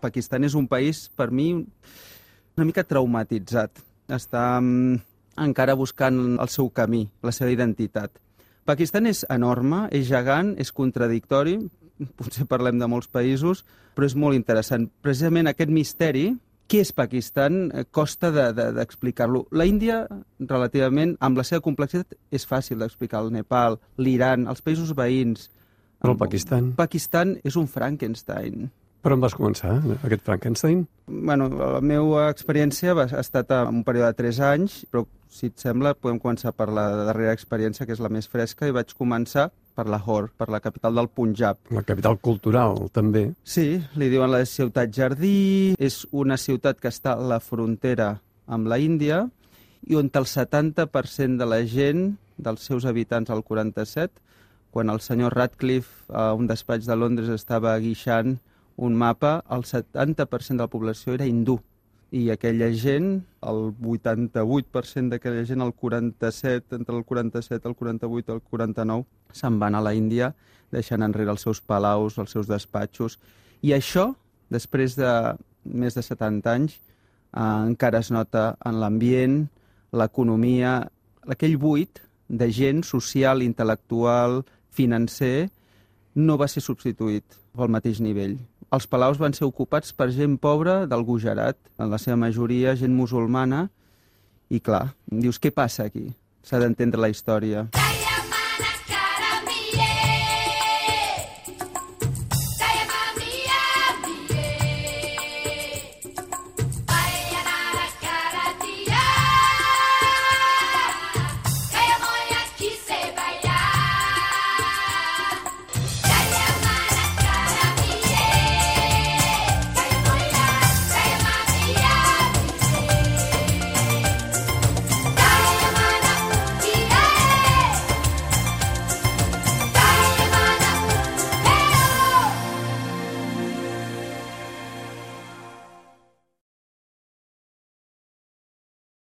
Pakistan és un país, per mi, una mica traumatitzat. Està um, encara buscant el seu camí, la seva identitat. Pakistan és enorme, és gegant, és contradictori, potser parlem de molts països, però és molt interessant. Precisament aquest misteri, què és Pakistan, eh, costa d'explicar-lo. De, de, la Índia, relativament, amb la seva complexitat, és fàcil d'explicar. El Nepal, l'Iran, els països veïns... Però el Pakistan? Pakistan és un Frankenstein. Per on vas començar, aquest Frankenstein? Bueno, la meva experiència va, ha estat en un període de 3 anys, però si et sembla podem començar per la darrera experiència, que és la més fresca, i vaig començar per Lahore, per la capital del Punjab. La capital cultural, també. Sí, li diuen la ciutat jardí, és una ciutat que està a la frontera amb la Índia i on el 70% de la gent, dels seus habitants al 47, quan el senyor Radcliffe a un despatx de Londres estava guixant un mapa, el 70% de la població era hindú. I aquella gent, el 88% d'aquella gent, el 47, entre el 47, el 48 i el 49, se'n van a la Índia, deixant enrere els seus palaus, els seus despatxos. I això, després de més de 70 anys, eh, encara es nota en l'ambient, l'economia, aquell buit de gent social, intel·lectual, financer, no va ser substituït al mateix nivell. Els palaus van ser ocupats per gent pobra del Gujarat, en la seva majoria gent musulmana, i clar, dius, què passa aquí? S'ha d'entendre la història.